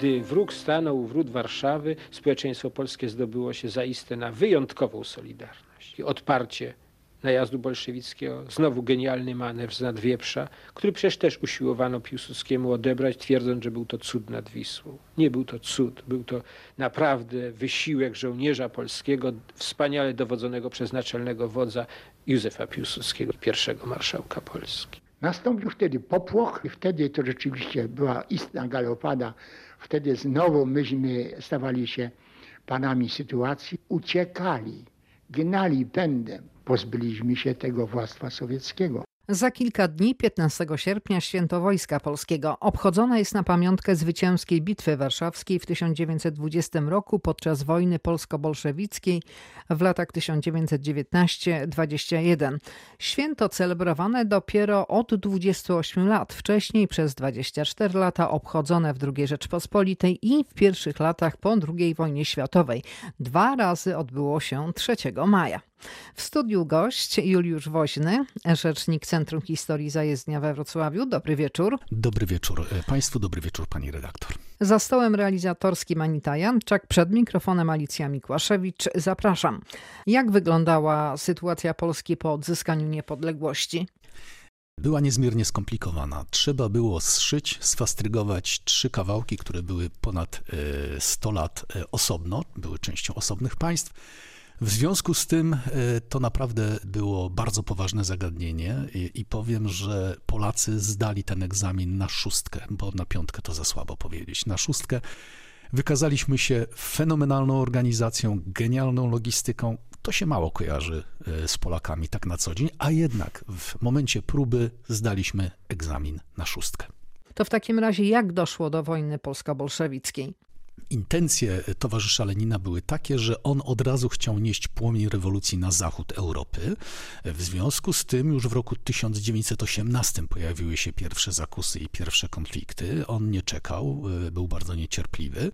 Gdy wróg stanął u wrót Warszawy, społeczeństwo polskie zdobyło się zaiste na wyjątkową solidarność i odparcie najazdu bolszewickiego, znowu genialny manewr z Nadwieprza, który przecież też usiłowano Piłsudskiemu odebrać, twierdząc, że był to cud nad Wisłą. Nie był to cud, był to naprawdę wysiłek żołnierza polskiego, wspaniale dowodzonego przez naczelnego wodza Józefa Piłsudskiego, pierwszego marszałka Polski. Nastąpił wtedy popłoch i wtedy to rzeczywiście była istna galopada. Wtedy znowu myśmy stawali się panami sytuacji. Uciekali, gnali pędem. Pozbyliśmy się tego władztwa sowieckiego. Za kilka dni, 15 sierpnia, święto Wojska Polskiego. Obchodzona jest na pamiątkę zwycięskiej Bitwy Warszawskiej w 1920 roku podczas wojny polsko-bolszewickiej w latach 1919-21. Święto celebrowane dopiero od 28 lat, wcześniej przez 24 lata obchodzone w II Rzeczpospolitej i w pierwszych latach po II wojnie światowej. Dwa razy odbyło się 3 maja. W studiu gość Juliusz Woźny, rzecznik Centrum Historii Zajezdnia we Wrocławiu. Dobry wieczór. Dobry wieczór e, Państwu, dobry wieczór Pani redaktor. Za stołem realizatorskim Anita Janczak, przed mikrofonem Alicja Mikłaszewicz. Zapraszam. Jak wyglądała sytuacja Polski po odzyskaniu niepodległości? była niezmiernie skomplikowana. Trzeba było zszyć, sfastrygować trzy kawałki, które były ponad 100 e, lat e, osobno, były częścią osobnych państw w związku z tym e, to naprawdę było bardzo poważne zagadnienie i, i, powiem, że Polacy zdali ten egzamin na szóstkę, bo na piątkę to za słabo powiedzieć. Na szóstkę wykazaliśmy się fenomenalną organizacją, genialną logistyką. To się mało kojarzy e, z Polakami tak na co dzień, a jednak w momencie próby zdaliśmy egzamin na szóstkę. To w takim razie jak doszło do wojny polsko-bolszewickiej? Intencje towarzysza Lenina były takie, że on od razu chciał nieść płomień rewolucji na zachód Europy. W związku z tym już w roku 1918 pojawiły się pierwsze zakusy i pierwsze konflikty. On nie czekał, e, był bardzo niecierpliwy.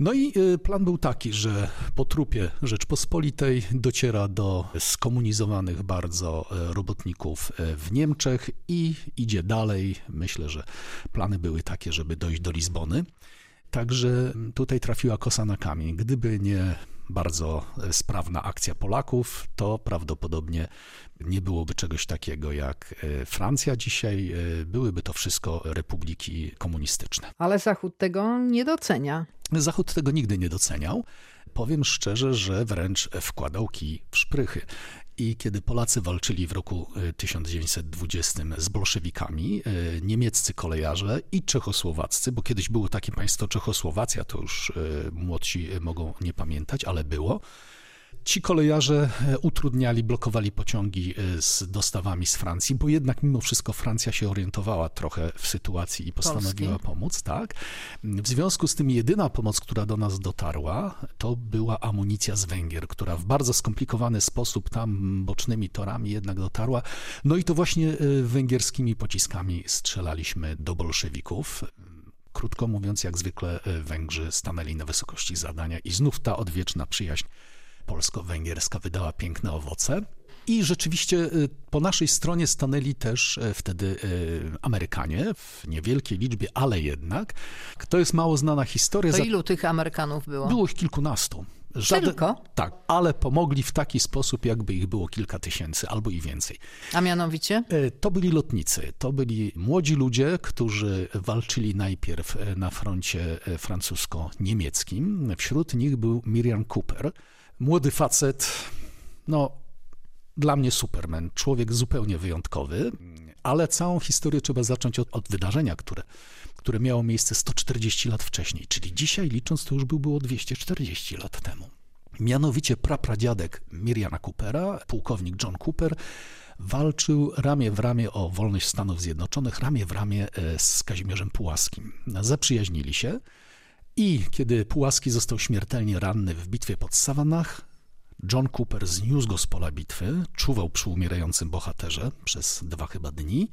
No i e, plan był taki, że po trupie Rzeczpospolitej dociera do skomunizowanych bardzo e, robotników w Niemczech i idzie dalej. Myślę, że plany były takie, żeby dojść do Lizbony. Także tutaj trafiła kosa na kamień. Gdyby nie bardzo sprawna akcja Polaków, to prawdopodobnie nie byłoby czegoś takiego jak e, Francja dzisiaj, e, byłyby to wszystko republiki komunistyczne. Ale Zachód tego nie docenia. Zachód tego nigdy nie doceniał. Powiem szczerze, że wręcz wkładał kij w szprychy. I kiedy Polacy walczyli w roku 1920 e, z bolszewikami, e, niemieccy kolejarze i czechosłowaccy, bo kiedyś było takie państwo Czechosłowacja, to już e, młodsi mogą nie pamiętać, ale było, Ci kolejarze e, utrudniali, blokowali pociągi e, z dostawami z Francji, bo jednak mimo wszystko Francja się orientowała trochę w sytuacji i postanowiła Polski. pomóc, tak. W związku z tym jedyna pomoc, która do nas dotarła, to była amunicja z Węgier, która w bardzo skomplikowany sposób tam bocznymi torami jednak dotarła. No i to właśnie e, węgierskimi pociskami strzelaliśmy do bolszewików. Krótko mówiąc, jak zwykle Węgrzy stanęli na wysokości zadania i znów ta odwieczna przyjaźń polsko-węgierska wydała piękne owoce. I rzeczywiście y, po naszej stronie stanęli też e, wtedy y, Amerykanie w niewielkiej liczbie, ale jednak. To jest mało znana historia. To ilu tych Amerykanów było? Było ich kilkunastu. Żaden, Tylko? Tak, ale pomogli w taki sposób, jakby ich było kilka tysięcy albo i więcej. A mianowicie? E, to byli lotnicy, to byli młodzi ludzie, którzy walczyli najpierw e, na froncie francusko-niemieckim. Wśród nich był Miriam Cooper, Młody facet, no dla mnie Superman, człowiek zupełnie wyjątkowy, ale całą historię trzeba zacząć od, od, wydarzenia, które, które miało miejsce 140 lat wcześniej, czyli dzisiaj licząc to już by było 240 lat temu. Mianowicie prapradziadek Miriana Coopera, pułkownik John Cooper, walczył ramię w ramię o wolność Stanów Zjednoczonych, ramię w ramię e, z Kazimierzem Pułaskim. Zaprzyjaźnili się. I kiedy Pułaski został śmiertelnie ranny w bitwie pod Savannah, John Cooper zniósł z pola bitwy, czuwał przy umierającym bohaterze przez dwa chyba dni,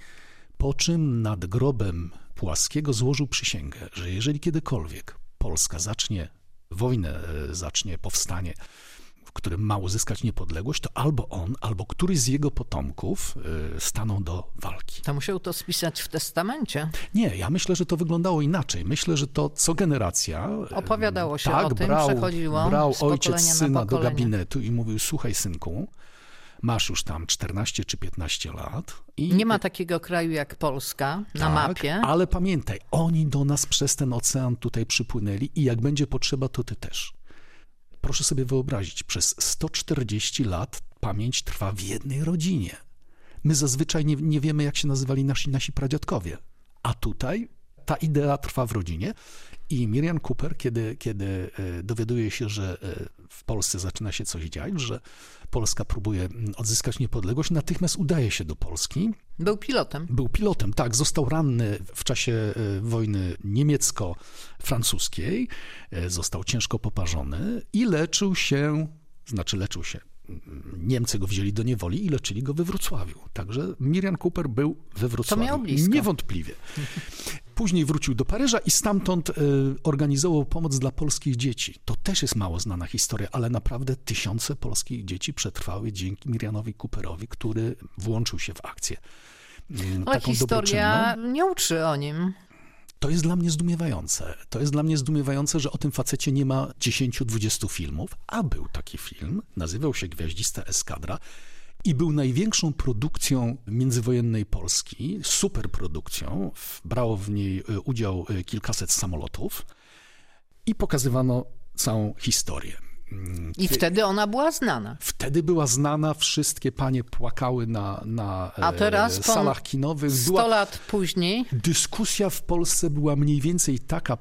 po czym nad grobem Pułaskiego złożył przysięgę, że jeżeli kiedykolwiek Polska zacznie wojnę, e, zacznie powstanie, który ma uzyskać niepodległość, to albo on, albo któryś z jego potomków y, staną do walki. To musiał to spisać w testamencie. Nie, ja myślę, że to wyglądało inaczej. Myślę, że to co generacja. y, Opowiadało się tak, o tym, brał, przechodziło brał ojciec na syna do gabinetu i mówił: Słuchaj, synku, masz już tam 14 czy 15 lat. I Nie ma takiego kraju jak Polska na tak, mapie. Ale pamiętaj, oni do nas przez ten ocean tutaj przypłynęli i jak będzie potrzeba, to ty też. Proszę sobie wyobrazić, przez 140 lat pamięć trwa w jednej rodzinie. My zazwyczaj nie, nie wiemy, jak się nazywali nasi, nasi pradziadkowie. A tutaj ta idea trwa w rodzinie. I Miriam Cooper, kiedy, kiedy e, dowiaduje się, że e, w Polsce zaczyna się coś dziać, że Polska próbuje odzyskać niepodległość, natychmiast udaje się do Polski. Był pilotem. Był pilotem, tak, został ranny w czasie e, wojny niemiecko-francuskiej, został ciężko poparzony i leczył się, znaczy leczył się. Niemcy go wzięli do niewoli i leczyli go we Wrocławiu. Także Miriam Cooper był we Wrocławiu. miał blisko. Niewątpliwie. Później wrócił do Paryża i stamtąd e, organizował pomoc dla polskich dzieci. To też jest mało znana historia, ale naprawdę tysiące polskich dzieci przetrwały dzięki Mirianowi Cooperowi, który włączył się w akcję. Ale taką historia nie uczy o nim. To jest dla mnie zdumiewające. To jest dla mnie zdumiewające, że o tym facecie nie ma 10-20 filmów, a był taki film, nazywał się Gwiaździsta Eskadra i był największą produkcją międzywojennej Polski, superprodukcją. Brało w niej e, udział e, kilkaset samolotów i pokazywano całą historię. Mm, I wtedy ona była znana. Wtedy była znana, wszystkie panie płakały na, na A teraz e, po salach kinowych. 100 Była, lat później Dyskusja w Polsce była mniej więcej taka.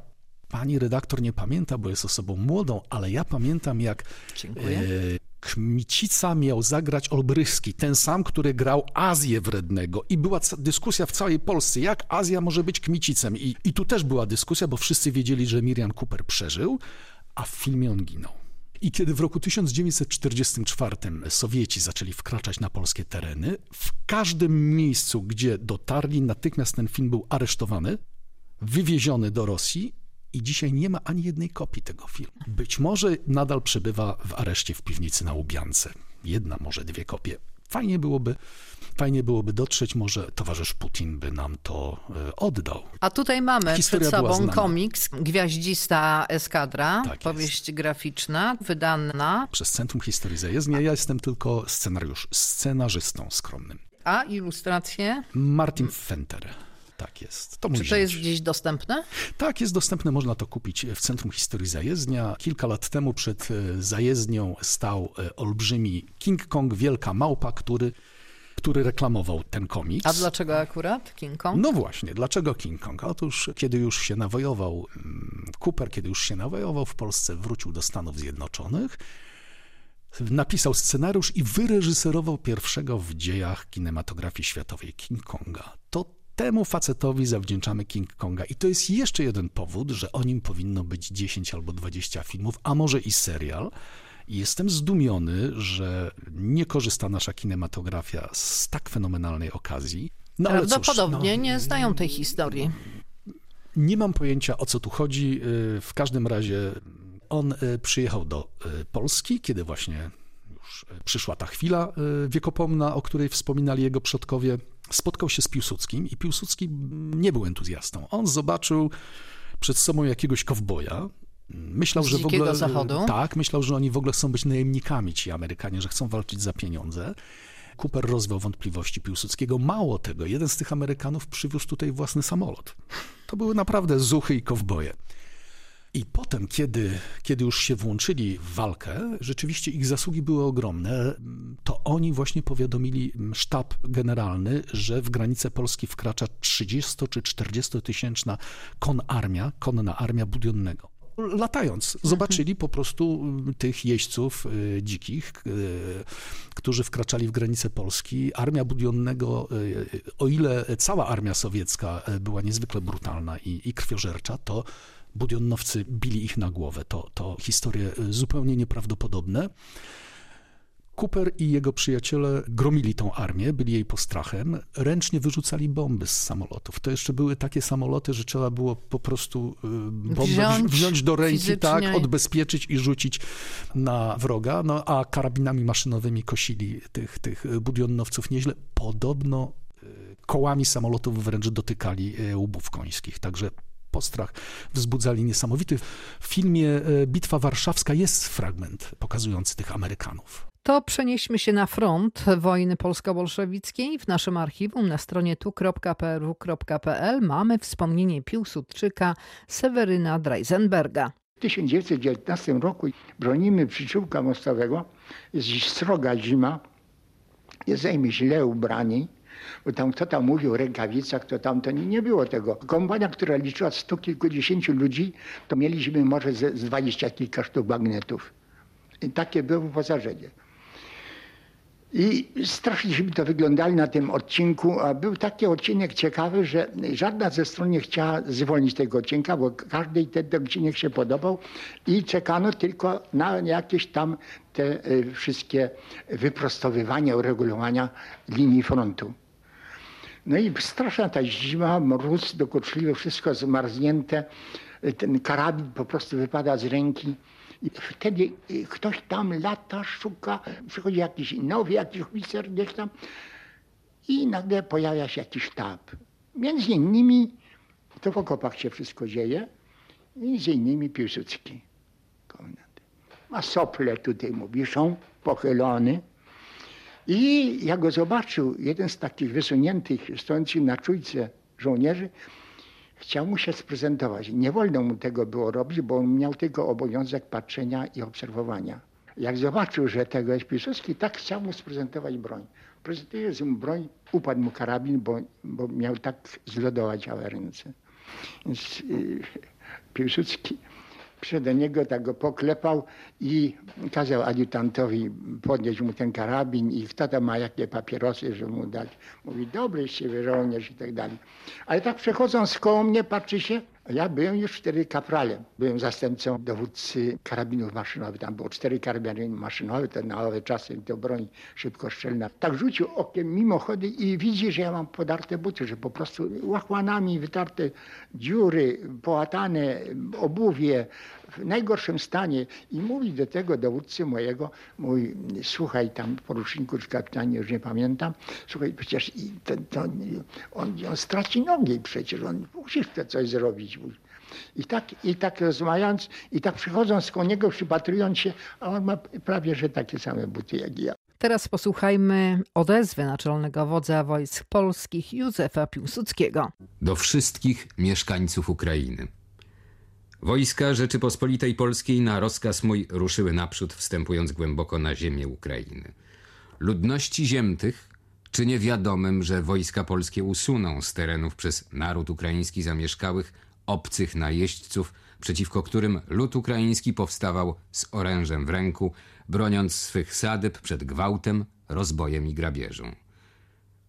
Pani redaktor nie pamięta, bo jest osobą młodą, ale ja pamiętam, jak Dziękuję. e, Kmicica miał zagrać Olbrychski, ten sam, który grał Azję Wrednego. I była dyskusja w całej Polsce, jak Azja może być Kmicicem. I, I tu też była dyskusja, bo wszyscy wiedzieli, że Miriam Cooper przeżył, a w filmie on ginął. I kiedy w roku 1944 Sowieci zaczęli wkraczać na polskie tereny, w każdym miejscu, gdzie dotarli, natychmiast ten film był aresztowany, wywieziony do Rosji i dzisiaj nie ma ani jednej kopii tego filmu. Być może nadal przebywa w areszcie w piwnicy na Łubiance. Jedna, może dwie kopie. Fajnie byłoby, fajnie byłoby dotrzeć, może towarzysz Putin by nam to e, oddał. A tutaj mamy Historia przed sobą komiks Gwiaździsta Eskadra, Tak jest. powieść graficzna, wydana, Przez Centrum Historii Zajezdnia ja jestem tylko scenariusz, scenarzystą skromnym. a ilustracje? Martin Fenter. Tak jest. To Czy to jest gdzieś dostępne? Tak, jest dostępne, można to kupić w Centrum Historii Zajezdnia. Kilka lat temu przed e, zajezdnią stał e, olbrzymi King Kong, wielka małpa, który, który reklamował ten komiks. A dlaczego akurat King Kong? No właśnie, dlaczego King Kong? Otóż, kiedy już się nawojował mm, Cooper, kiedy już się nawojował w Polsce, wrócił do Stanów Zjednoczonych, napisał scenariusz i wyreżyserował pierwszego w dziejach kinematografii światowej King Konga. To temu facetowi zawdzięczamy King Konga. I to jest jeszcze jeden powód, że o nim powinno być 10 albo 20 filmów, a może i serial. I jestem zdumiony, że nie korzysta nasza kinematografia z tak fenomenalnej okazji. No, ale cóż, Prawdopodobnie no, nie znają tej historii. nie mam pojęcia o co tu chodzi. Y, W każdym razie on y, przyjechał do y, Polski, kiedy właśnie już przyszła ta chwila wiekopomna, o której wspominali jego przodkowie. Spotkał się z Piłsudskim i Piłsudski mm, nie był entuzjastą. On zobaczył przed sobą jakiegoś kowboja. Myślał, Z że w ogóle. Zachodu? Tak, myślał, że oni w ogóle chcą być najemnikami, ci Amerykanie, że chcą walczyć za pieniądze. Cooper rozwiał wątpliwości Piłsudskiego. Mało tego, jeden z tych Amerykanów przywiózł tutaj własny samolot. To były naprawdę zuchy i kowboje. I potem, kiedy, kiedy już się włączyli w walkę, rzeczywiście ich zasługi były ogromne. To oni właśnie powiadomili sztab generalny, że w granice Polski wkracza 30 czy 40 tysięczna konarmia, konna armia Budionnego. Latając, zobaczyli po prostu mm, tych jeźdźców y, dzikich, y, którzy wkraczali w granice Polski. Armia Budionnego, y, o ile cała armia sowiecka była niezwykle brutalna i, i krwiożercza, to Budionowcy bili ich na głowę. To, to historie zupełnie nieprawdopodobne. Cooper i jego przyjaciele gromili tą armię, byli jej postrachem, ręcznie wyrzucali bomby z samolotów. To jeszcze były takie samoloty, że trzeba było po prostu y, bombę Wziąć wziąć do ręki, fizycznie. tak, odbezpieczyć i rzucić na wroga, no a karabinami maszynowymi kosili tych, tych budionnowców nieźle. Podobno y, kołami samolotów wręcz dotykali y, łbów końskich, także postrach wzbudzali niesamowity. W filmie Bitwa Warszawska jest fragment pokazujący tych Amerykanów. To przenieśmy się na front wojny polsko-bolszewickiej. W naszym archiwum na stronie tu.pru.pl mamy wspomnienie Piłsudczyka Seweryna Dreisenberga. W 1919 roku bronimy przyczółka mostowego, jest sroga zima, jesteśmy źle ubrani, bo tam kto tam mówił o rękawicach, to tam to nie, nie było tego. Kompania, która liczyła sto kilkudziesięciu ludzi, to mieliśmy może z, z dwadzieścia kilka sztuk bagnetów. I takie było wyposażenie. I straszliśmy to wyglądali na tym odcinku, a był taki odcinek ciekawy, że żadna ze stron nie chciała zwolnić tego odcinka, bo każdej ten odcinek się podobał i czekano tylko na jakieś tam te y, wszystkie wyprostowywania, uregulowania linii frontu. No i straszna ta zima, mróz dokuczliwy, wszystko zmarznięte, ten karabin po prostu wypada z ręki. I wtedy y, ktoś tam lata, szuka, przychodzi jakiś nowy, jakiś oficer gdzieś tam i nagle pojawia się jakiś sztab. Między innymi, to w okopach się wszystko dzieje, między innymi Piłsudski. komendant. Ma sople tutaj mu wiszą, pochylony. I jak go zobaczył, jeden z takich wysuniętych, stojących na czujce żołnierzy, chciał mu się sprezentować. Nie wolno mu tego było robić, bo on miał tylko obowiązek patrzenia i obserwowania. Jak zobaczył, że tego jest Piłsudski, tak chciał mu sprezentować broń. Prezentując mu broń, upadł mu karabin, bo, bo miał tak zlodowaciałe ręce. Więc yy, Piłsudski do niego, tak go poklepał i kazał adiutantowi podnieść mu ten karabin i tam ma jakie papierosy, żeby mu dać. Mówi, dobry z ciebie żołnierz i tak dalej. Ale tak przechodząc koło mnie, patrzy się, ja byłem już wtedy kapralem. Byłem zastępcą dowódcy karabinów maszynowych. Tam było cztery karabiny maszynowe, te na owe czasy to broń szybkostrzelna. Tak rzucił okiem mimochody i widzi, że ja mam podarte buty, że po prostu łachmanami wytarte dziury, połatane obuwie, w najgorszym stanie i mówi do tego dowódcy mojego, mówi, słuchaj tam poruczniku czy kapitanie, już nie pamiętam, słuchaj, przecież i to, to, on, on straci nogi przecież, on musisz to coś zrobić. I tak, I tak rozmawiając, i tak przychodząc koło niego, przypatrując się, a on ma prawie, że takie same buty jak ja. Teraz posłuchajmy odezwy naczelnego wodza wojsk polskich Józefa Piłsudskiego. Do wszystkich mieszkańców Ukrainy. Wojska Rzeczypospolitej Polskiej na rozkaz mój ruszyły naprzód, wstępując głęboko na ziemię Ukrainy. Ludności ziem tych czynię wiadomym, że wojska polskie usuną z terenów przez naród ukraiński zamieszkałych obcych najeźdźców, przeciwko którym lud ukraiński powstawał z orężem w ręku, broniąc swych sadyb przed gwałtem, rozbojem i grabieżą.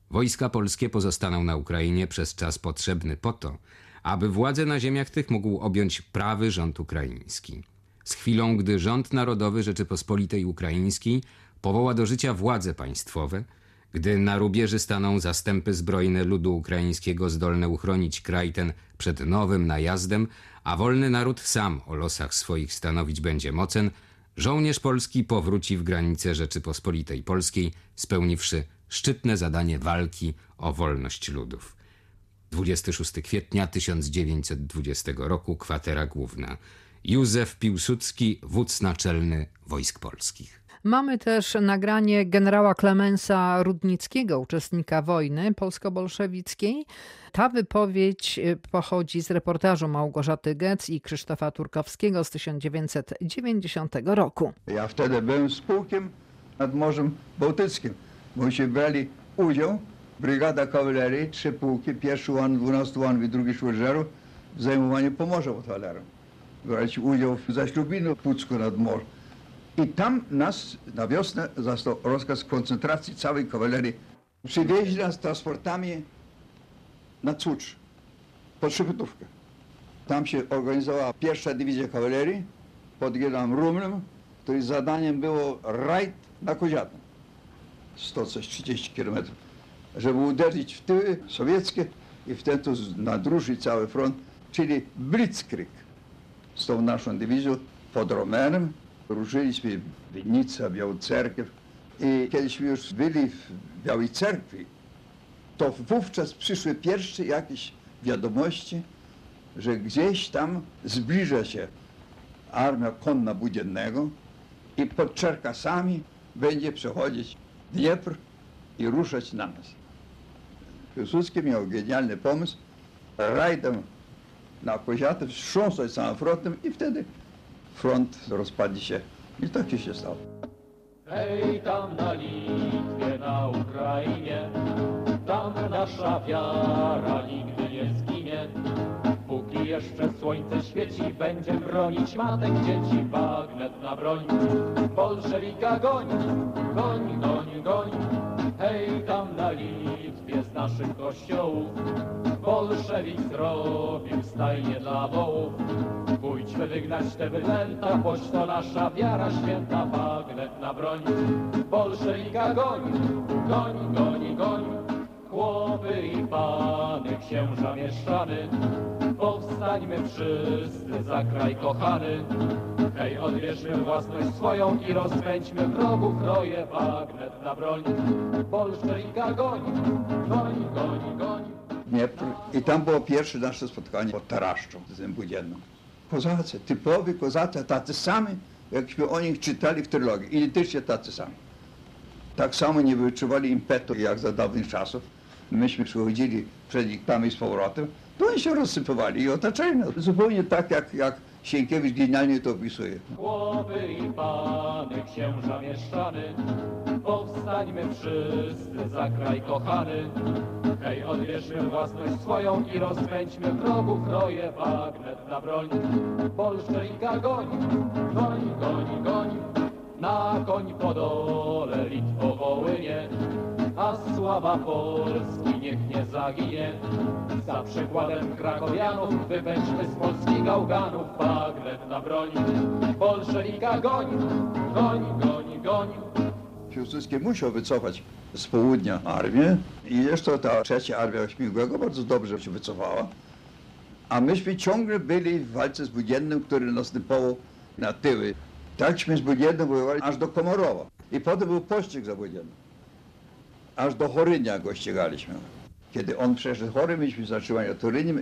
Wojska polskie pozostaną na Ukrainie przez czas potrzebny po to, aby władzę na ziemiach tych mógł objąć prawy rząd ukraiński. Z chwilą, gdy rząd narodowy Rzeczypospolitej Ukraińskiej powoła do życia władze państwowe, gdy na rubieży staną zastępy zbrojne ludu ukraińskiego zdolne uchronić kraj ten przed nowym najazdem, a wolny naród sam o losach swoich stanowić będzie mocen, żołnierz polski powróci w granice Rzeczypospolitej Polskiej, spełniwszy szczytne zadanie walki o wolność ludów. 26 kwietnia 1920 roku, kwatera główna. Józef Piłsudski, wódz naczelny wojsk polskich. Mamy też nagranie generała Klemensa Rudnickiego, uczestnika wojny polsko-bolszewickiej. Ta wypowiedź y, pochodzi z reportażu Małgorzaty Gec i Krzysztofa Turkowskiego z 1990 roku. Ja wtedy byłem z pułkiem nad Morzem Bałtyckim. Myśmy brali udział, brygada kawalerii, trzy pułki, pierwszy łan, 12 łan i drugi szurżerów w zajmowaniu Pomorza pod. Braliśmy udział w zaślubinu Pucku nad Morzem. I tam nas na wiosnę został rozkaz koncentracji całej kawalerii. Przywieźli nas transportami na Cucz, pod Szybytówkę. Tam się organizowała pierwsza dywizja kawalerii pod Gielam Rumlem której zadaniem było rajd na Koziatę. 100 coś 30 kilometrów. Żeby uderzyć w tyły sowieckie i wtedy to nadruszyć cały front, czyli Blitzkrieg. Z tą naszą dywizją pod Romerem ruszyliśmy Winnica, Białocerkiew i kiedyśmy już byli w Białej Cerkwi, to wówczas przyszły pierwsze jakieś wiadomości, że gdzieś tam zbliża się armia konna Budziennego i pod Czerkasami będzie przechodzić Dniepr i ruszać na nas. Piłsudski miał genialny pomysł, rajdem na Koziatę wstrząsać całym frontem i wtedy front rozpadnie się. I tak się stało. Hej, tam na Litwie, na Ukrainie, tam nasza wiara nigdy nie zginie. Póki jeszcze słońce świeci, będzie bronić matek, dzieci, bagnet na broń. Bolszewika goń, goń, goń, goń. Hej, tam na Litwie z naszych kościołów, bolszewik zrobił stajnie dla wołów. Pójdźmy wygnać te bydlęta, choć to nasza wiara święta, bagnet na broń. Bolszewika goń, goń, goń, goń. Chłopy i pany, księża mieszczany, powstańmy wszyscy za kraj kochany. Hej, odbierzmy własność swoją i rozpędźmy wrogów roje, bagnet na broń. Bolszewika goń, goń, goń, goń. Dniepr. I tam było pierwsze nasze spotkanie pod Taraszczą z tym Budzienną. Kozacy, typowi kozacy, tacy sami, jakśmy o nich czytali w trylogii. Identycznie tacy sami. Tak samo nie wyczuwali impetu jak za dawnych czasów. Myśmy przychodzili przed nich tam i z powrotem, to oni się rozsypywali i nas. Zupełnie tak, jak, jak Sienkiewicz genialnie to opisuje. Chłopy i pany, księża mieszczany, powstańmy wszyscy za kraj kochany. Hej, odbierzmy własność swoją i rozpędźmy wrogów roje, bagnet na broń. Bolszewika goń, goń, goń, goń, na koń po dole Litwo Wołynie, a sława Polski niech nie zaginie. Za przykładem krakowianów wypędźmy z Polski gałganów bagnet na broń. Bolszewika goń, goń, goń, goń. Piłsudski musiał wycofać z południa armię i jeszcze ta trzecia armia Śmigłego bardzo dobrze się wycofała. A myśmy ciągle byli w walce z Budziennym, który następował na tyły. Takśmy z Budziennym wojowali aż do Komorowa. I potem był pościg za Budziennym. Aż do Chorynia go ścigaliśmy. Kiedy on przeszedł Chory, myśmy zatrzymali na Torynie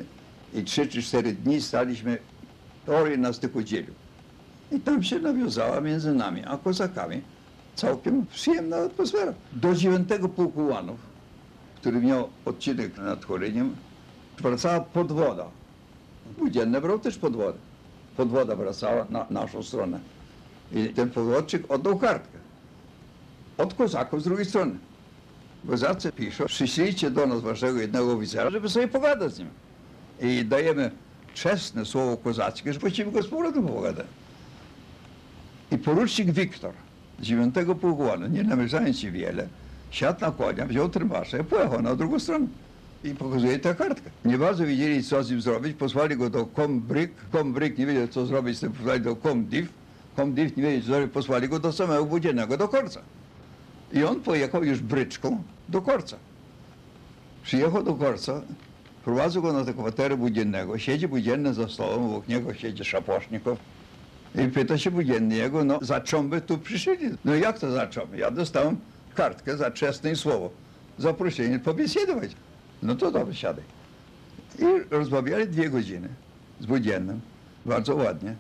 i trzy czy cztery dni staliśmy, Toryn nas tylko dzielił. I tam się nawiązała między nami a kozakami całkiem przyjemna atmosfera. Do dziewiątego pułku łanów, który miał odcinek nad Choryniem, wracała podwoda. Budzienne brał też podwodę. Podwoda wracała na naszą stronę. I ten podwodczyk oddał kartkę. Od kozaków z drugiej strony. Kozacy piszą, przyślijcie do nas waszego jednego oficera, żeby sobie pogadać z nim. I dajemy czesne słowo kozackie, że właściwie go z powrotem pogadać. I porucznik Wiktor 9 pułku, nie namierzając się wiele, siadł na konia, wziął trymbasze i pojechał na drugą stronę. I pokazuje tę kartkę. Nie bardzo wiedzieli, co z nim zrobić. Posłali go do Kombryk. Kombryk nie wiedział, co zrobić z tym. Posłali do Komdiv. Komdiv nie wiedział, co zrobić. Posłali go do samego Budziennego, do Korca. I on pojechał już bryczką do Korca. Przyjechał do Korca, prowadził go na tę kwaterę Budziennego. Siedzi Budzienny za stołem, obok niego siedzi Szaposznikow. I pyta się Budzienny jego, no za czą by tu przyszli? No jak to za czą? Ja dostałem kartkę za czesne słowo. Zaproszenie pobiesedować. No to dobrze, siadaj. I rozmawiali dwie godziny z Budziennym, bardzo ładnie.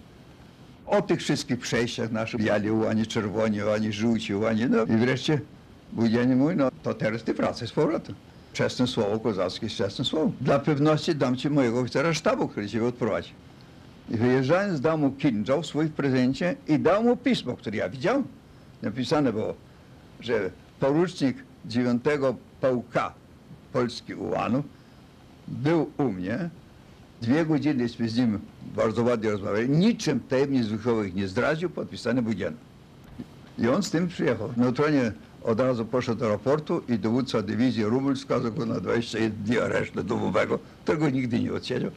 O tych wszystkich przejściach naszych, biali ułani, czerwoni ułani, żółci ułani, no i wreszcie Budzienny mówi, no to teraz ty wracaj z powrotem. Czesne słowo kozackie z czesnym słowem. Dla pewności dam ci mojego oficera sztabu, który cię odprowadzi. I wyjeżdżając dał mu kinżał w prezencie i dał mu pismo, które ja widziałem. Napisane było, że porucznik 9 pułka Polski ułanów był u mnie. Dwie godziny z nim bardzo ładnie rozmawiali. Niczym tajemnic wychowych nie zdradził, podpisany Budzian. I on z tym przyjechał. Neutronie od razu poszedł do raportu i dowódca dywizji Rumul skazał go na 21 dni aresztu domowego. Tego nigdy nie odsiedział.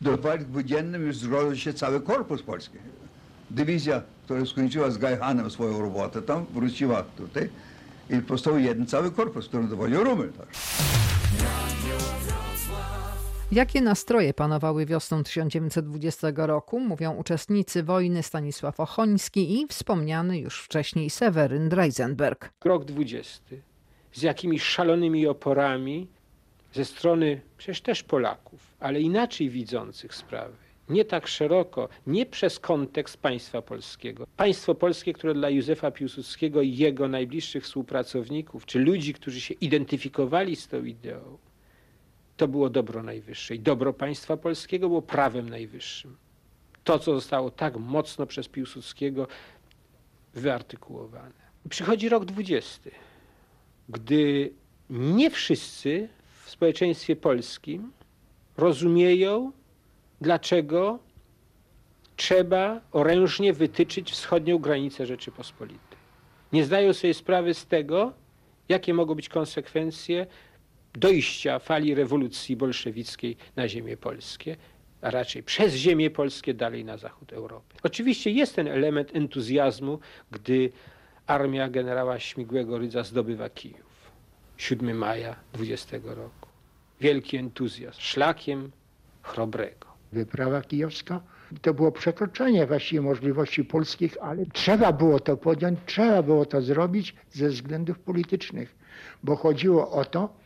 Do walk budziennym już zgroził się cały korpus polski. Dywizja która skończyła z Gajhanem swoją robotę tam, wróciła tutaj i powstał jeden cały korpus, którym dowodził Rumel. Jakie nastroje panowały wiosną 1920 roku, mówią uczestnicy wojny Stanisław Ochoński i wspomniany już wcześniej Seweryn Dreisenberg. Rok 20. Z jakimi szalonymi oporami ze strony przecież też Polaków, ale inaczej widzących sprawy. Nie tak szeroko, nie przez kontekst państwa polskiego. Państwo polskie, które dla Józefa Piłsudskiego i jego najbliższych współpracowników, czy ludzi, którzy się identyfikowali z tą ideą, to było dobro najwyższe. I dobro państwa polskiego było prawem najwyższym. To, co zostało tak mocno przez Piłsudskiego wyartykułowane. Przychodzi rok dwudziesty, gdy nie wszyscy w społeczeństwie polskim rozumieją, dlaczego trzeba orężnie wytyczyć wschodnią granicę Rzeczypospolitej. Nie zdają sobie sprawy z tego, jakie mogą być konsekwencje dojścia fali rewolucji bolszewickiej na ziemię polskie, a raczej przez ziemię polskie dalej na zachód Europy. Oczywiście jest ten element entuzjazmu, gdy armia generała Śmigłego Rydza zdobywa Kijów. 7 maja 20 roku. Wielki entuzjazm, szlakiem chrobrego. Wyprawa kijowska to było przekroczenie właściwie możliwości polskich, ale trzeba było to podjąć, trzeba było to zrobić ze względów politycznych, bo chodziło o to,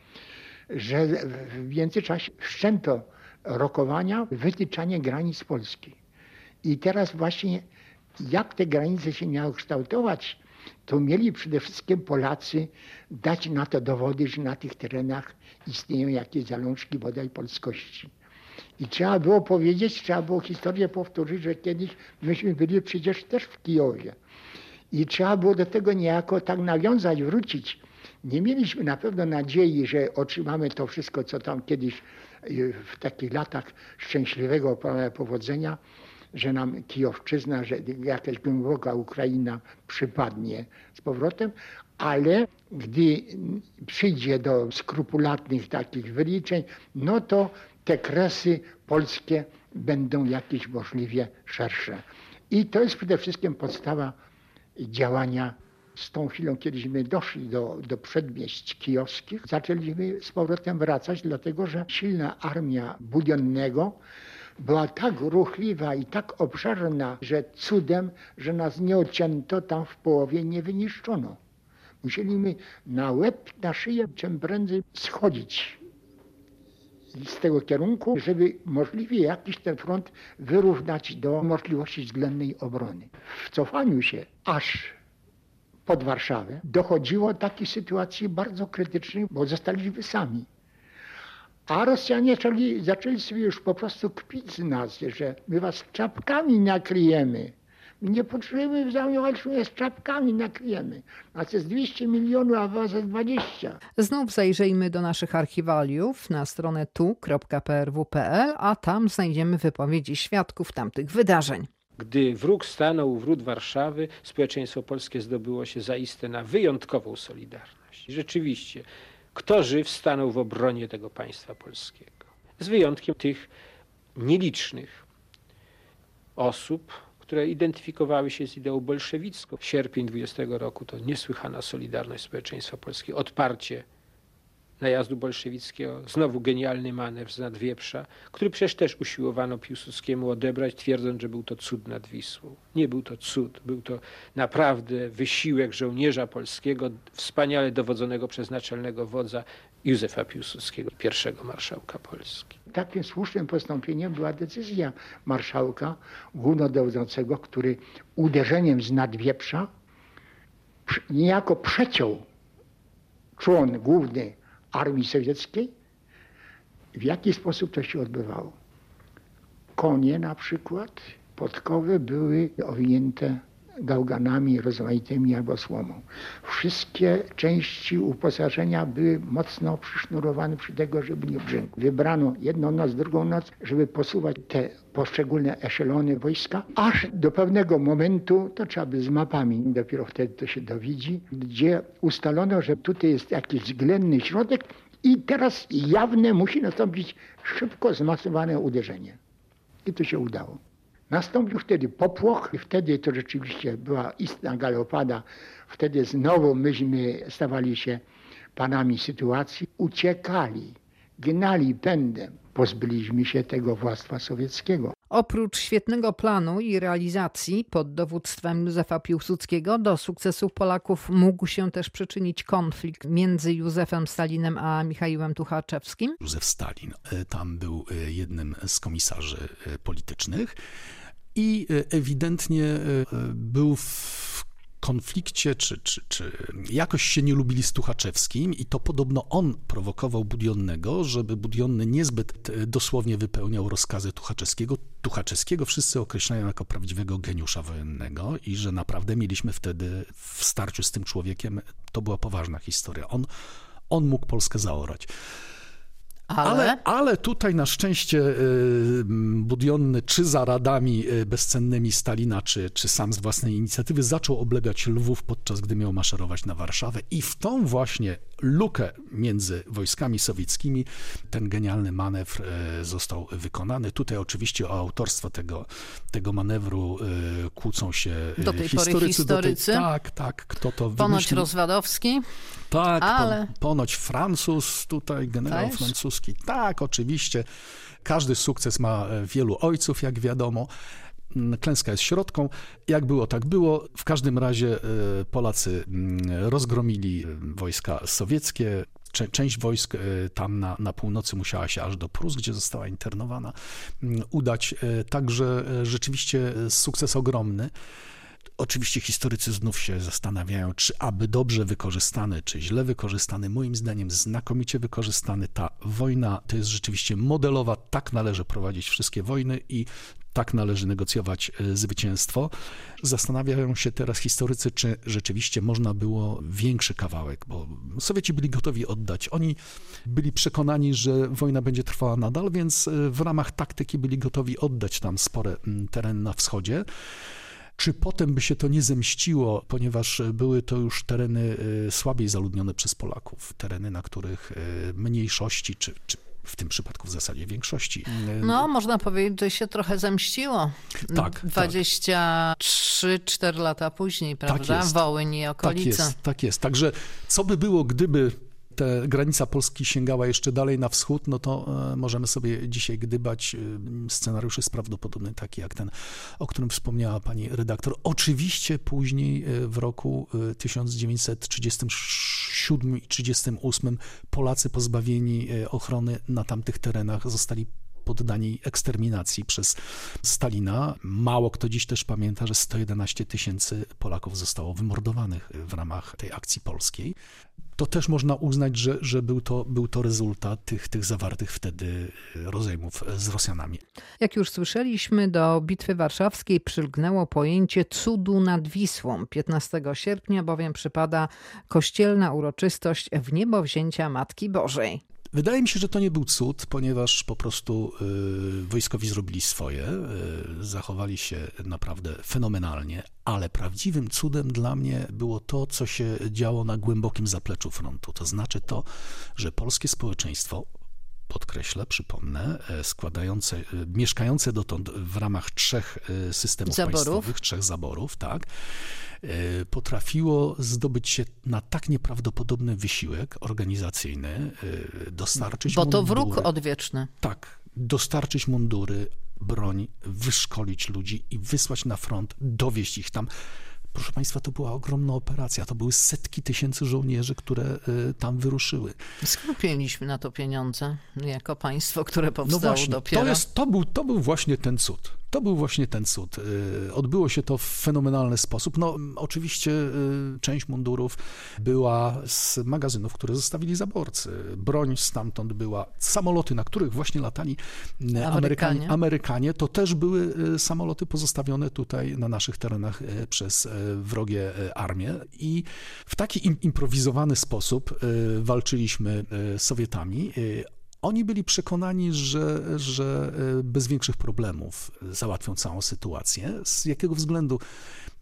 że w międzyczasie wszczęto rokowania, wytyczanie granic Polski. I teraz właśnie jak te granice się miały kształtować, to mieli przede wszystkim Polacy dać na to dowody, że na tych terenach istnieją jakieś zalążki bodaj polskości. I trzeba było powiedzieć, trzeba było historię powtórzyć, że kiedyś myśmy byli przecież też w Kijowie. I trzeba było do tego niejako tak nawiązać, wrócić. Nie mieliśmy na pewno nadziei, że otrzymamy to wszystko, co tam kiedyś y, w takich latach szczęśliwego powodzenia, że nam Kijowczyzna, że jakaś głęboka Ukraina przypadnie z powrotem, ale gdy przyjdzie do skrupulatnych takich wyliczeń, no to te kresy polskie będą jakieś możliwie szersze. I to jest przede wszystkim podstawa działania z tą chwilą, kiedyśmy doszli do, do przedmieść kijowskich, zaczęliśmy z powrotem wracać, dlatego że silna armia Budionnego była tak ruchliwa i tak obszerna, że cudem, że nas nie odcięto tam w połowie, nie wyniszczono. Musieliśmy na łeb, na szyję czym prędzej schodzić z tego kierunku, żeby możliwie jakiś ten front wyrównać do możliwości względnej obrony. W cofaniu się aż pod Warszawę dochodziło do takiej sytuacji bardzo krytycznej, bo zostaliśmy sami. A Rosjanie zaczęli, zaczęli sobie już po prostu kpić z nas, że my was czapkami nakryjemy. Nie potrzebujemy zajmować z czapkami nakryjemy. Nas jest 200 milionów, a was jest 20. Znów zajrzyjmy do naszych archiwaliów na stronę tu.prw.pl, a tam znajdziemy wypowiedzi świadków tamtych wydarzeń. Gdy wróg stanął u wrót Warszawy, społeczeństwo polskie zdobyło się zaiste na wyjątkową solidarność. Rzeczywiście, kto żyw stanął w obronie tego państwa polskiego. Z wyjątkiem tych nielicznych osób, które identyfikowały się z ideą bolszewicką. Sierpień 20 roku to niesłychana solidarność społeczeństwa polskiego, odparcie najazdu bolszewickiego, znowu genialny manewr z Nadwieprza, który przecież też usiłowano Piłsudskiemu odebrać, twierdząc, że był to cud nad Wisłą. Nie był to cud, był to naprawdę wysiłek żołnierza polskiego, wspaniale dowodzonego przez naczelnego wodza Józefa Piłsudskiego, pierwszego marszałka Polski. Takim słusznym postąpieniem była decyzja marszałka głównodowodzącego, który uderzeniem z Nadwieprza niejako przeciął człon główny armii sowieckiej. W jaki sposób to się odbywało? Konie na przykład, podkowy były owinięte gałganami rozmaitymi albo słomą. Wszystkie części uposażenia były mocno przysznurowane przy tego, żeby nie brzękł. Wybrano jedną noc, drugą noc, żeby posuwać te poszczególne eszelony wojska, aż do pewnego momentu, to trzeba by z mapami, dopiero wtedy to się dowidzi, gdzie ustalono, że tutaj jest jakiś względny środek i teraz jawne musi nastąpić szybko zmasowane uderzenie. I to się udało. Nastąpił wtedy popłoch i wtedy to rzeczywiście była istna galopada. Wtedy znowu myśmy stawali się panami sytuacji. Uciekali, gnali pędem. Pozbyliśmy się tego władztwa sowieckiego. Oprócz świetnego planu i realizacji pod dowództwem Józefa Piłsudskiego do sukcesów Polaków mógł się też przyczynić konflikt między Józefem Stalinem a Michałem Tuchaczewskim. Józef Stalin e, tam był e, jednym z komisarzy e, politycznych i ewidentnie był w konflikcie, czy, czy, czy jakoś się nie lubili z Tuchaczewskim i to podobno on prowokował Budionnego, żeby Budionny niezbyt dosłownie wypełniał rozkazy Tuchaczewskiego. Tuchaczewskiego wszyscy określają jako prawdziwego geniusza wojennego i że naprawdę mieliśmy wtedy w starciu z tym człowiekiem, to była poważna historia. On, on mógł Polskę zaorać. Ale... ale... Ale, tutaj na szczęście y, Budionny, czy za radami y, bezcennymi Stalina, czy, czy sam z własnej inicjatywy, zaczął oblegać Lwów, podczas gdy miał maszerować na Warszawę. I w tą właśnie lukę między wojskami sowieckimi ten genialny manewr y, został wykonany. Tutaj oczywiście o autorstwo tego, tego manewru kłócą się do tej historycy. Pory historycy. Tej, tak, tak, kto to Ponoć wymyślił. Rozwadowski. Tak, ale... ponoć Francuz, tutaj generał Też? Francuski. Tak, oczywiście. Każdy sukces ma e, wielu ojców, jak wiadomo. Mm, Klęska jest środką. Jak było, tak było. W każdym razie e, Polacy mm, rozgromili e, wojska sowieckie. Część wojsk tam na, na północy musiała się aż do Prus, gdzie została internowana, mm, udać. Także rzeczywiście sukces ogromny. Oczywiście historycy znów się zastanawiają, czy aby dobrze wykorzystany, czy źle wykorzystany. Moim zdaniem znakomicie wykorzystany. Ta wojna to jest rzeczywiście modelowa, tak należy prowadzić wszystkie wojny i tak należy negocjować e, zwycięstwo. Zastanawiają się teraz historycy, czy rzeczywiście można było większy kawałek, bo Sowieci byli gotowi oddać. Oni byli przekonani, że wojna będzie trwała nadal, więc e, w ramach taktyki byli gotowi oddać tam spore tereny na wschodzie. Czy potem by się to nie zemściło, ponieważ były to już tereny y, słabiej zaludnione przez Polaków, tereny, na których y, mniejszości, czy, czy w tym przypadku w zasadzie większości. y, No, można powiedzieć, że się trochę zemściło. Tak, 23-4 lata później, prawda? jest. Wołyń i Tak okolice. jest, tak jest. Także co by było, gdyby ta granica Polski sięgała jeszcze dalej na wschód, no to e, możemy sobie dzisiaj gdybać. E, Scenariusz jest prawdopodobny taki jak ten, o którym wspomniała pani redaktor. Oczywiście później e, w roku e, 1937 i 1938 Polacy pozbawieni ochrony na tamtych terenach zostali poddani eksterminacji przez Stalina. Mało kto dziś też pamięta, że 111 tysięcy Polaków zostało wymordowanych w ramach tej akcji polskiej. To też można uznać, że, że był, to, był to rezultat tych, tych zawartych wtedy rozejmów z Rosjanami. Jak już słyszeliśmy, do Bitwy Warszawskiej przylgnęło pojęcie cudu nad Wisłą. 15 sierpnia bowiem przypada kościelna uroczystość w niebo wzięcia Matki Bożej. Wydaje mi się, że to nie był cud, ponieważ po prostu y, wojskowi zrobili swoje, y, zachowali się naprawdę fenomenalnie, ale prawdziwym cudem dla mnie było to, co się działo na głębokim zapleczu frontu. To znaczy to, że polskie społeczeństwo, podkreślę, przypomnę, e, składające, e, mieszkające dotąd w ramach trzech e, systemów Zaborów. państwowych, trzech zaborów, tak, potrafiło zdobyć się na tak nieprawdopodobny wysiłek organizacyjny, dostarczyć Bo to mundury, wróg odwieczny. tak, dostarczyć mundury, broń, wyszkolić ludzi i wysłać na front, dowieść ich tam. Proszę Państwa, to była ogromna operacja. To były setki tysięcy żołnierzy, które e, tam wyruszyły. Skąd mieliśmy na to pieniądze jako państwo, które powstało No właśnie, dopiero? to, jest, to, był, to był właśnie ten cud. To był właśnie ten cud. Y, Odbyło się to w fenomenalny sposób. No, oczywiście y, część mundurów była z magazynów, które zostawili zaborcy. Broń stamtąd była. Samoloty, na których właśnie latali y, Amerykanie. Amerykanie, Amerykanie to też były samoloty pozostawione tutaj na naszych terenach przez wrogie armie. I w taki im, improwizowany sposób walczyliśmy z Sowietami. Oni byli przekonani, że, że e, bez większych problemów załatwią całą sytuację. Z jakiego względu?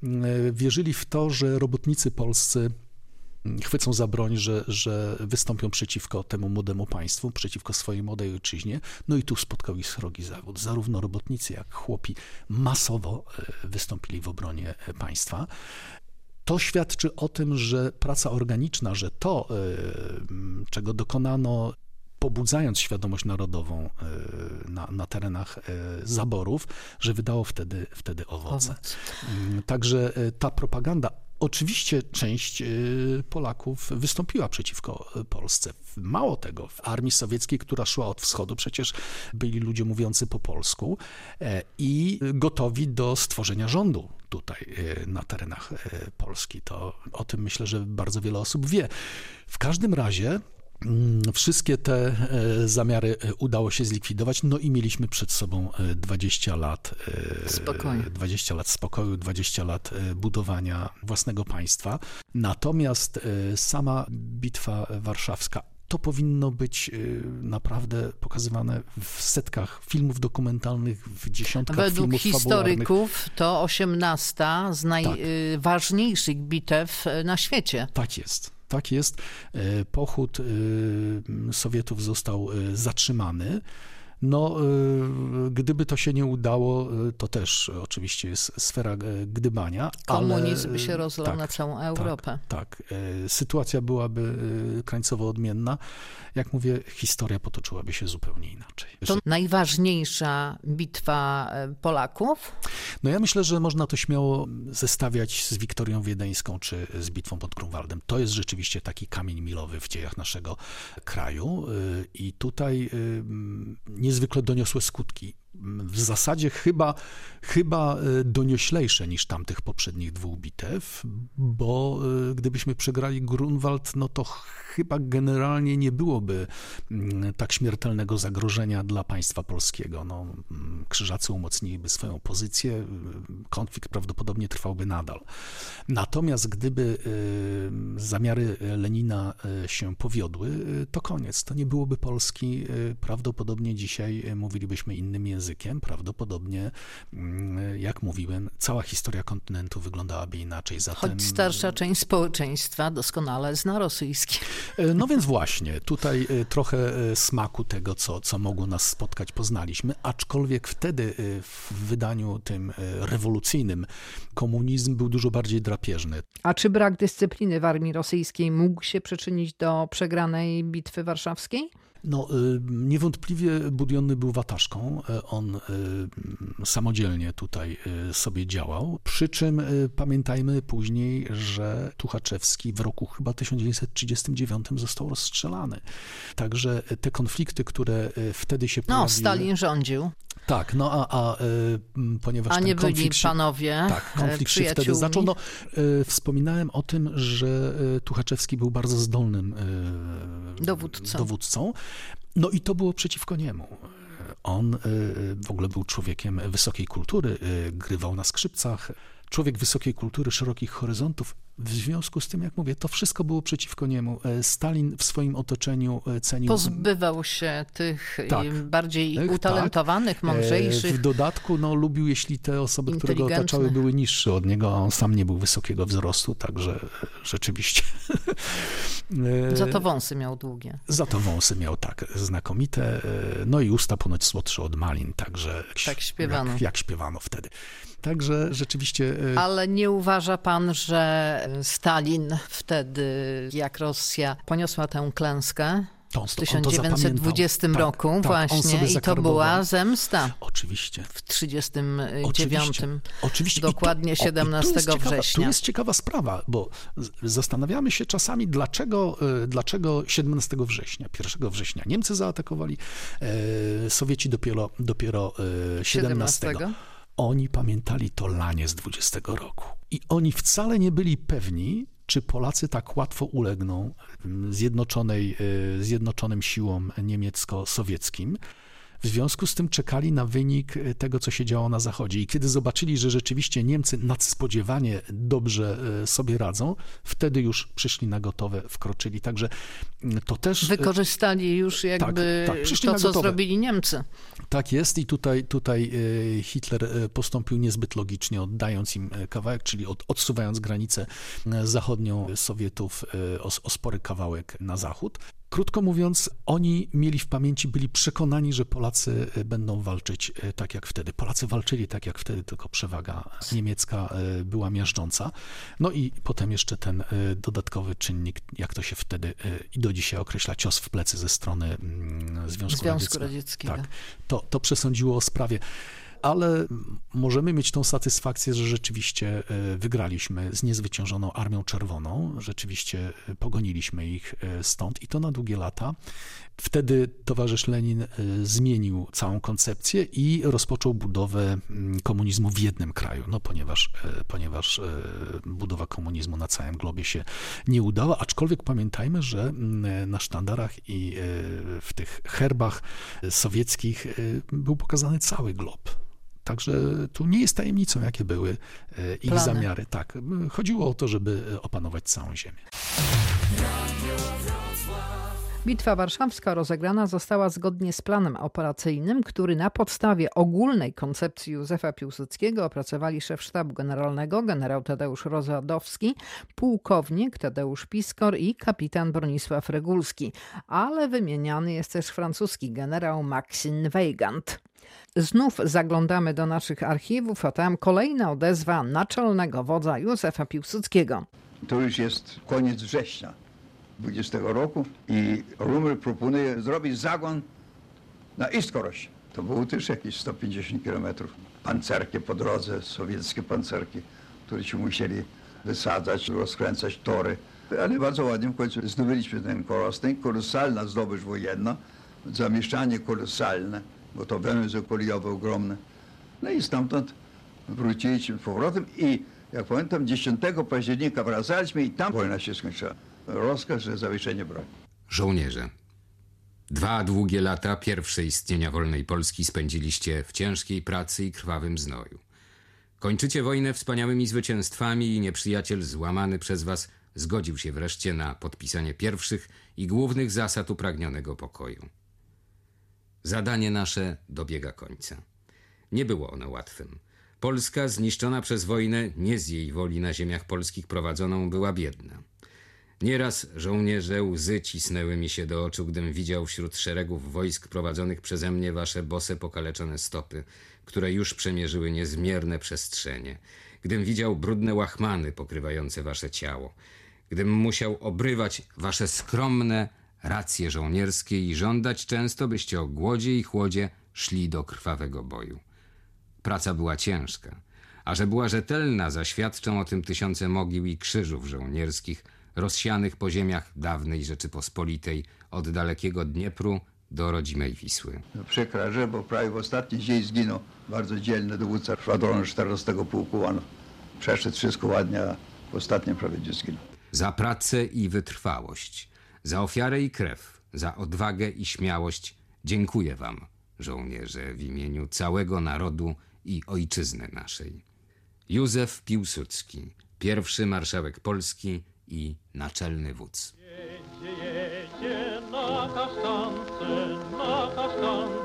E, Wierzyli w to, że robotnicy polscy chwycą za broń, że, że wystąpią przeciwko temu młodemu państwu, przeciwko swojej młodej ojczyźnie. No i tu spotkał ich srogi zawód. Zarówno robotnicy, jak chłopi masowo e, wystąpili w obronie e, państwa. To świadczy o tym, że praca organiczna, że to, czego dokonano pobudzając świadomość narodową e, na, na terenach e, zaborów, że wydało wtedy, wtedy owoce. Owoc. Mm, także e, ta propaganda Oczywiście część Polaków wystąpiła przeciwko Polsce. Mało tego, w armii sowieckiej, która szła od wschodu, przecież byli ludzie mówiący po polsku i gotowi do stworzenia rządu tutaj na terenach Polski. To o tym myślę, że bardzo wiele osób wie. W każdym razie wszystkie te e, zamiary e, udało się zlikwidować, no i mieliśmy przed sobą 20 e, lat spokoju, 20 lat, spokoju, 20 lat budowania własnego państwa. Natomiast sama bitwa warszawska to powinno być naprawdę pokazywane w setkach filmów dokumentalnych, w dziesiątkach Według filmów historyków fabularnych. to 18 z najważniejszych tak. bitew na świecie. Tak jest. Tak jest. E, pochód e, Sowietów został e, zatrzymany. No, gdyby to się nie udało, to też oczywiście jest sfera gdybania. Komunizm ale, się rozlał tak, na całą Europę. Tak, tak. Sytuacja byłaby krańcowo odmienna. Jak mówię, historia potoczyłaby się zupełnie inaczej. To najważniejsza bitwa Polaków? No ja myślę, że można to śmiało zestawiać z Wiktorią Wiedeńską czy z bitwą pod Grunwaldem. To jest rzeczywiście taki kamień milowy w dziejach naszego kraju i tutaj niezwykle doniosłe skutki w zasadzie chyba, chyba e, donioślejsze niż tamtych poprzednich dwóch bitew, bo e, gdybyśmy przegrali Grunwald, no to chyba generalnie nie byłoby mm, tak śmiertelnego zagrożenia dla państwa polskiego. No, mm, krzyżacy umocniliby swoją pozycję, konflikt prawdopodobnie trwałby nadal. Natomiast gdyby e, zamiary Lenina się powiodły, to koniec. To nie byłoby Polski. Prawdopodobnie dzisiaj mówilibyśmy innym językiem językiem, prawdopodobnie, mm, jak mówiłem, cała historia kontynentu wyglądałaby inaczej. Zatem... Choć starsza część społeczeństwa doskonale zna rosyjski. E, no więc właśnie, tutaj e, trochę e, smaku tego, co, co mogło nas spotkać, poznaliśmy, aczkolwiek wtedy w wydaniu tym rewolucyjnym komunizm był dużo bardziej drapieżny. A czy brak dyscypliny w armii rosyjskiej mógł się przyczynić do przegranej bitwy warszawskiej? No, y, niewątpliwie Budiony był wataszką. E, on y, samodzielnie tutaj y, sobie działał. Przy czym pamiętajmy później, że Tuchaczewski w roku chyba 1939 został rozstrzelany. Także te konflikty, które wtedy się pojawiły... No, Stalin rządził. Tak, no a, a ponieważ a nie byli się, panowie Tak, konflikt się wtedy zaczął. No, wspominałem o tym, że Tuchaczewski był bardzo zdolnym dowódcą. dowódcą. No i to było przeciwko niemu. On y, w ogóle był człowiekiem wysokiej kultury, y, grywał na skrzypcach, człowiek wysokiej kultury, szerokich horyzontów. W związku z tym, jak mówię, to wszystko było przeciwko niemu. E, Stalin w swoim otoczeniu e, cenił... Pozbywał się tych tak, bardziej tak, utalentowanych, mądrzejszych. W dodatku no, lubił, jeśli te osoby, które go otaczały, były niższe od niego, a on sam nie był wysokiego wzrostu, także rzeczywiście... Za to wąsy miał długie. Za to wąsy miał, tak, znakomite. No i usta ponoć słodsze od malin, także... Tak śpiewano. Jak, jak śpiewano wtedy. Także rzeczywiście. E, Ale nie uważa pan, że Stalin wtedy, jak Rosja poniosła tę klęskę, w 1920 roku tak, właśnie tak, i to była zemsta. Oczywiście. W 1939. Oczywiście. Oczywiście. Dokładnie I 17 tu ciekawa, września. Tu jest ciekawa sprawa, bo zastanawiamy się czasami, dlaczego, e, dlaczego 17 września, 1 września Niemcy zaatakowali, e, Sowieci dopiero, dopiero 17. 17 oni pamiętali to lanie z 20 roku. I oni wcale nie byli pewni, czy Polacy tak łatwo ulegną zjednoczonej, e, zjednoczonym siłom niemiecko-sowieckim. W związku z tym czekali na wynik e, tego, co się działo na Zachodzie. I kiedy zobaczyli, że rzeczywiście Niemcy nadspodziewanie dobrze e, sobie radzą, wtedy już przyszli na gotowe, wkroczyli. Także mm, to też... Wykorzystali już jakby tak, przyszli to, co zrobili Niemcy. Tak jest i tutaj, tutaj e, Hitler e, postąpił niezbyt logicznie, oddając im e, kawałek, czyli od, odsuwając granicę e, zachodnią Sowietów e, o, o spory kawałek na zachód. Krótko mówiąc, oni mieli w pamięci, byli przekonani, że Polacy e, będą walczyć e, tak jak wtedy. Polacy walczyli tak jak wtedy, tylko przewaga niemiecka e, była miażdżąca. No i potem jeszcze ten dodatkowy czynnik, jak to się wtedy i do dzisiaj określa, cios w plecy ze strony mm, Związku, Związku Radzieckiego. Radzieckiego. Tak, to, to przesądziło o sprawie. Ale możemy mieć tą satysfakcję, że rzeczywiście e, wygraliśmy z niezwyciężoną Armią Czerwoną. Rzeczywiście e, pogoniliśmy ich e, stąd i to na długie lata. Wtedy towarzysz Lenin zmienił całą koncepcję i rozpoczął budowę mm, komunizmu w jednym kraju, no ponieważ, ponieważ budowa komunizmu na całym globie się nie udała, aczkolwiek pamiętajmy, że mm, na sztandarach i w tych herbach sowieckich był pokazany cały glob. Także tu nie jest tajemnicą, jakie były e, ich Plany. zamiary. Tak, chodziło o to, żeby opanować całą ziemię. Bitwa Warszawska rozegrana została zgodnie z planem operacyjnym, który na podstawie ogólnej koncepcji Józefa Piłsudskiego opracowali szef sztabu generalnego generał Tadeusz Rozwadowski, pułkownik Tadeusz Piskor i kapitan Bronisław Regulski, ale wymieniany jest też francuski generał Maxime Weygand. Znów zaglądamy do naszych archiwów, a tam kolejna odezwa naczelnego wodza Józefa Piłsudskiego. To już jest koniec września 20 roku i Rumel proponuje zrobić zagon na Istkoroś. To było też jakieś 150 kilometrów. Pancerki po drodze, sowieckie pancerki, które się musieli wysadzać, rozkręcać tory. Ale bardzo ładnie w końcu zdobyliśmy ten korostek. Kolosalna zdobycz wojenna, zamieszczanie kolosalne, bo to węzeł kolejowy ogromny. No i stamtąd wróciliśmy z powrotem i jak pamiętam 10 października wracaliśmy i tam wojna się skończyła. Rozkaz, że zawieszenie broni. Żołnierze. Dwa długie lata pierwsze istnienia wolnej Polski spędziliście w ciężkiej pracy i krwawym znoju. Kończycie wojnę wspaniałymi zwycięstwami i nieprzyjaciel złamany przez was zgodził się wreszcie na podpisanie pierwszych i głównych zasad upragnionego pokoju. Zadanie nasze dobiega końca. Nie było ono łatwym. Polska, zniszczona przez wojnę, nie z jej woli na ziemiach polskich prowadzoną, była biedna. Nieraz żołnierze łzy cisnęły mi się do oczu, gdym widział wśród szeregów wojsk prowadzonych przeze mnie wasze bose pokaleczone stopy, które już przemierzyły niezmierne przestrzenie. Gdym widział brudne łachmany pokrywające wasze ciało. Gdym musiał obrywać wasze skromne racje żołnierskie i żądać często, byście o głodzie i chłodzie szli do krwawego boju. Praca była ciężka, a że była rzetelna, zaświadczą o tym tysiące mogił i krzyżów żołnierskich, rozsianych po ziemiach dawnej Rzeczypospolitej, od dalekiego Dniepru do rodzimej Wisły. No, przykra rzecz, bo prawie w ostatni dzień zginął bardzo dzielny dowódca szwadronu 14 pułku. On przeszedł wszystko ładnie, a w ostatnim prawie gdzie zginął. Za pracę i wytrwałość, za ofiarę i krew, za odwagę i śmiałość dziękuję wam, żołnierze, w imieniu całego narodu i ojczyzny naszej. Józef Piłsudski, pierwszy marszałek Polski i naczelny wódz. Jedzie, jedzie na kasztance, na kasztance,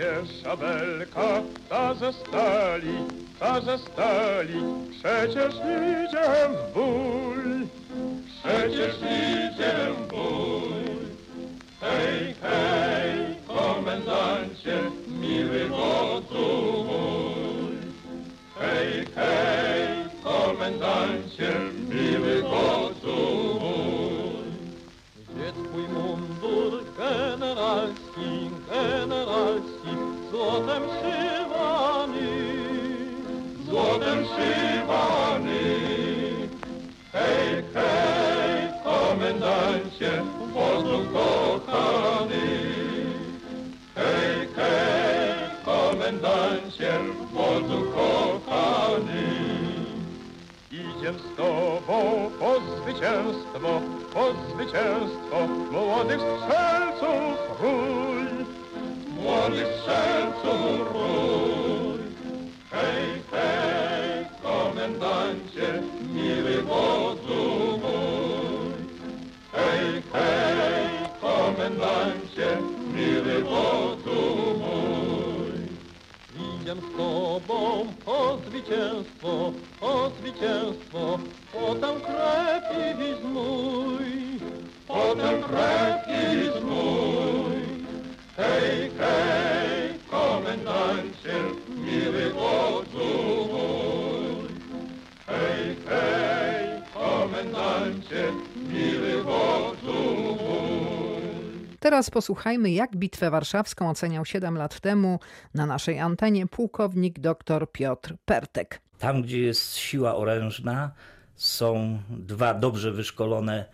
Gdzie szabelka ta ze stali, ta ze stali, przecież idzie w bój, przecież idzie w bój. Hej, hej, komendancie, miły wodzu mój. Hej, hej, komendancie, miły wodzu mój. Gdzie twój mundur generalski, generalski, złotem szywany, złotem szywany. Hej, hej, komendancie, Wozdów kochany. Hej, hej, komendancie, Wozdów kochany. Idziem z tobą po zwycięstwo, po zwycięstwo młodych strzelców. Młodych strzelców rój. Hej, hej, komendancie, miły wodzu mój. Hej, hej, komendancie, miły wodzu mój. Idziem z tobą po zwycięstwo, po zwycięstwo, potem krew i mój, potem krew i mój. Hej, hej, komendancie, miły wodzu mój. Hej, hej, komendancie, miły. Teraz posłuchajmy, jak Bitwę Warszawską oceniał 7 lat temu na naszej antenie pułkownik dr Piotr Pertek. Tam, gdzie jest siła orężna, są dwa dobrze wyszkolone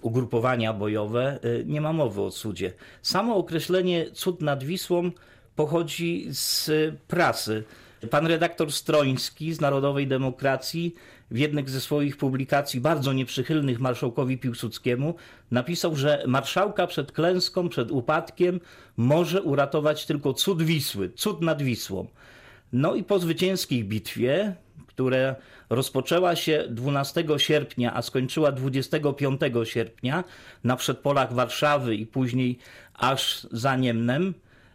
ugrupowania bojowe. Y, Nie ma mowy o cudzie. Samo określenie cud nad Wisłą pochodzi z prasy. Pan redaktor Stroński z Narodowej Demokracji w jednej ze swoich publikacji bardzo nieprzychylnych marszałkowi Piłsudskiemu napisał, że marszałka przed klęską, przed upadkiem może uratować tylko cud Wisły, cud nad Wisłą. No i po zwycięskiej bitwie, która rozpoczęła się 12 sierpnia, a skończyła 25 sierpnia na przedpolach Warszawy i później aż za Niemnem,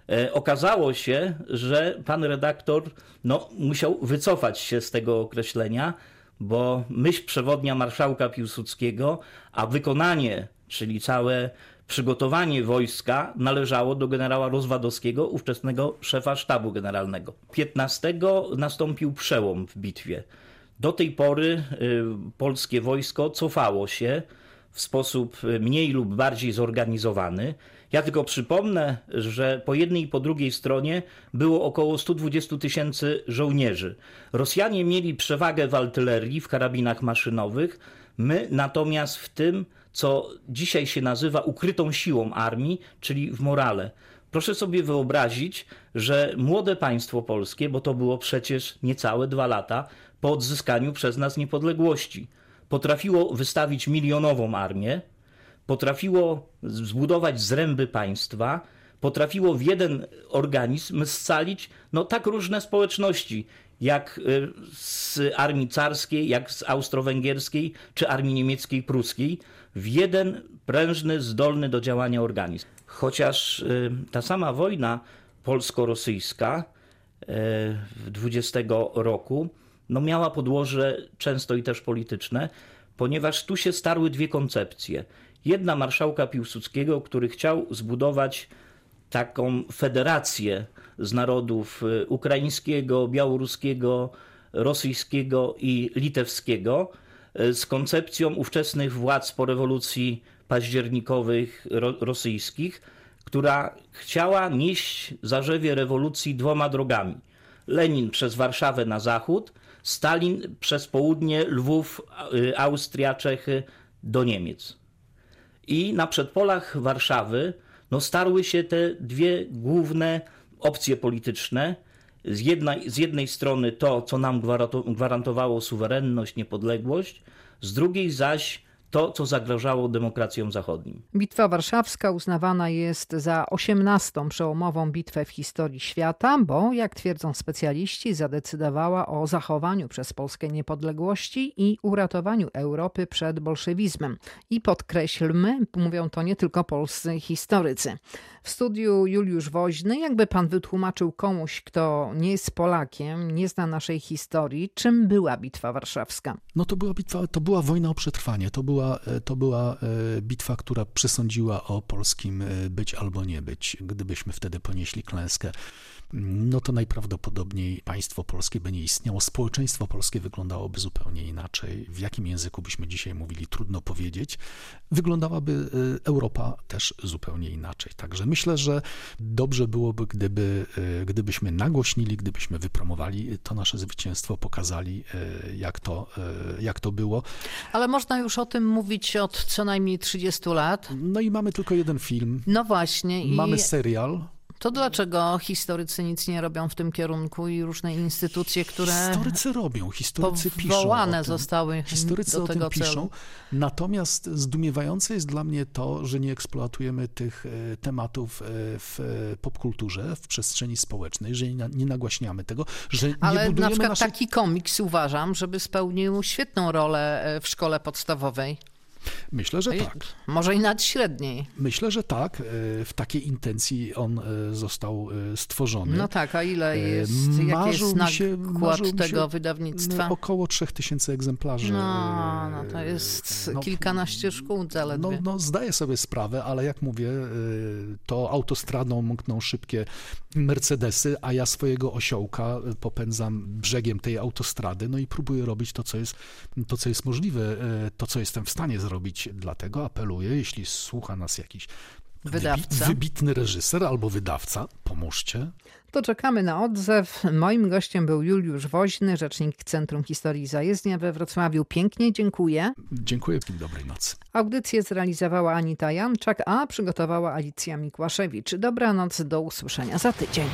e, okazało się, że pan redaktor no, musiał wycofać się z tego określenia, bo myśl przewodnia marszałka Piłsudskiego, a wykonanie, czyli całe przygotowanie wojska należało do generała Rozwadowskiego, ówczesnego szefa sztabu generalnego. 15 nastąpił przełom w bitwie. Do tej pory y, polskie wojsko cofało się w sposób y, mniej lub bardziej zorganizowany. Ja tylko przypomnę, że po jednej i po drugiej stronie było około 120 tysięcy żołnierzy. Rosjanie mieli przewagę w artylerii, w karabinach maszynowych, my natomiast w tym, co dzisiaj się nazywa ukrytą siłą armii, czyli w morale. Proszę sobie wyobrazić, że młode państwo polskie, bo to było przecież niecałe dwa lata po odzyskaniu przez nas niepodległości, potrafiło wystawić milionową armię, potrafiło zbudować zręby państwa, potrafiło w jeden organizm scalić no, tak różne społeczności, jak y, z armii carskiej, jak z austro-węgierskiej, czy armii niemieckiej, pruskiej, w jeden prężny, zdolny do działania organizm. Chociaż y, ta sama wojna polsko-rosyjska y, w 20 roku no miała podłoże często i też polityczne, ponieważ tu się starły dwie koncepcje. Jedna marszałka Piłsudskiego, który chciał zbudować taką federację z narodów y, ukraińskiego, białoruskiego, rosyjskiego i litewskiego z koncepcją ówczesnych władz po rewolucji październikowych ro rosyjskich, która chciała nieść zarzewie rewolucji dwoma drogami. Lenin przez Warszawę na zachód, Stalin przez południe, Lwów, y, Austria, Czechy do Niemiec. I na przedpolach Warszawy no, starły się te dwie główne opcje polityczne. Z jednej, z jednej strony to, co nam gwarantowało suwerenność, niepodległość, z drugiej zaś to, co zagrażało demokracjom zachodnim. Bitwa Warszawska uznawana jest za osiemnastą przełomową bitwę w historii świata, bo, jak twierdzą specjaliści, zadecydowała o zachowaniu przez Polskę niepodległości i uratowaniu Europy przed bolszewizmem. I podkreślmy, mówią to nie tylko polscy historycy. W studiu Juliusz Woźny, jakby pan wytłumaczył komuś, kto nie jest Polakiem, nie zna naszej historii, czym była Bitwa Warszawska? No to była bitwa, to była wojna o przetrwanie. To była, to była e, bitwa, która przesądziła o polskim e, być albo nie być. Gdybyśmy wtedy ponieśli klęskę, no to najprawdopodobniej państwo polskie by nie istniało, społeczeństwo polskie wyglądałoby zupełnie inaczej. W jakim języku byśmy dzisiaj mówili, trudno powiedzieć. Wyglądałaby e, Europa też zupełnie inaczej. Także myślę, że dobrze byłoby, gdyby, gdybyśmy nagłośnili, gdybyśmy wypromowali to nasze zwycięstwo, pokazali, jak to, jak to było. Ale można już o tym mówić od co najmniej 30 lat. No i mamy tylko jeden film. No właśnie. Mamy serial. To dlaczego historycy nic nie robią w tym kierunku i różne instytucje, które Historycy robią, historycy piszą. zostały Historycy do o tego tym piszą. celu? Natomiast zdumiewające jest dla mnie to, że nie eksploatujemy tych e, tematów e, w popkulturze, w przestrzeni społecznej, że nie, na- nie nagłaśniamy tego, że nie Ale budujemy na przykład naszej... taki komiks uważam, żeby spełnił świetną rolę e, w szkole podstawowej. Myślę, że I- tak. Może i nadśredniej. Myślę, że tak. E, W takiej intencji on e, został e, stworzony. No tak, a ile jest, jaki marzył jest mi się- nakład się, tego wydawnictwa? No, Około 3000 egzemplarzy. No, no to jest no, kilkanaście szkół No, zaledwie. no, zdaję sobie sprawę, ale jak mówię, to autostradą mkną szybkie Mercedesy, a ja swojego osiołka popędzam brzegiem tej autostrady, no i próbuję robić to, co jest, to, co jest możliwe, to, co jestem w stanie zrobić. Dlatego apeluję, jeśli słucha nas jakiś Wydawca. wybi- wybitny reżyser albo wydawca, pomóżcie. To czekamy na odzew. Moim gościem był Juliusz Woźny, rzecznik Centrum Historii Zajezdnia we Wrocławiu. Pięknie dziękuję. Dziękuję i dobrej nocy. Audycję zrealizowała Anita Janczak, a przygotowała Alicja Mikłaszewicz. Dobranoc, do usłyszenia za tydzień.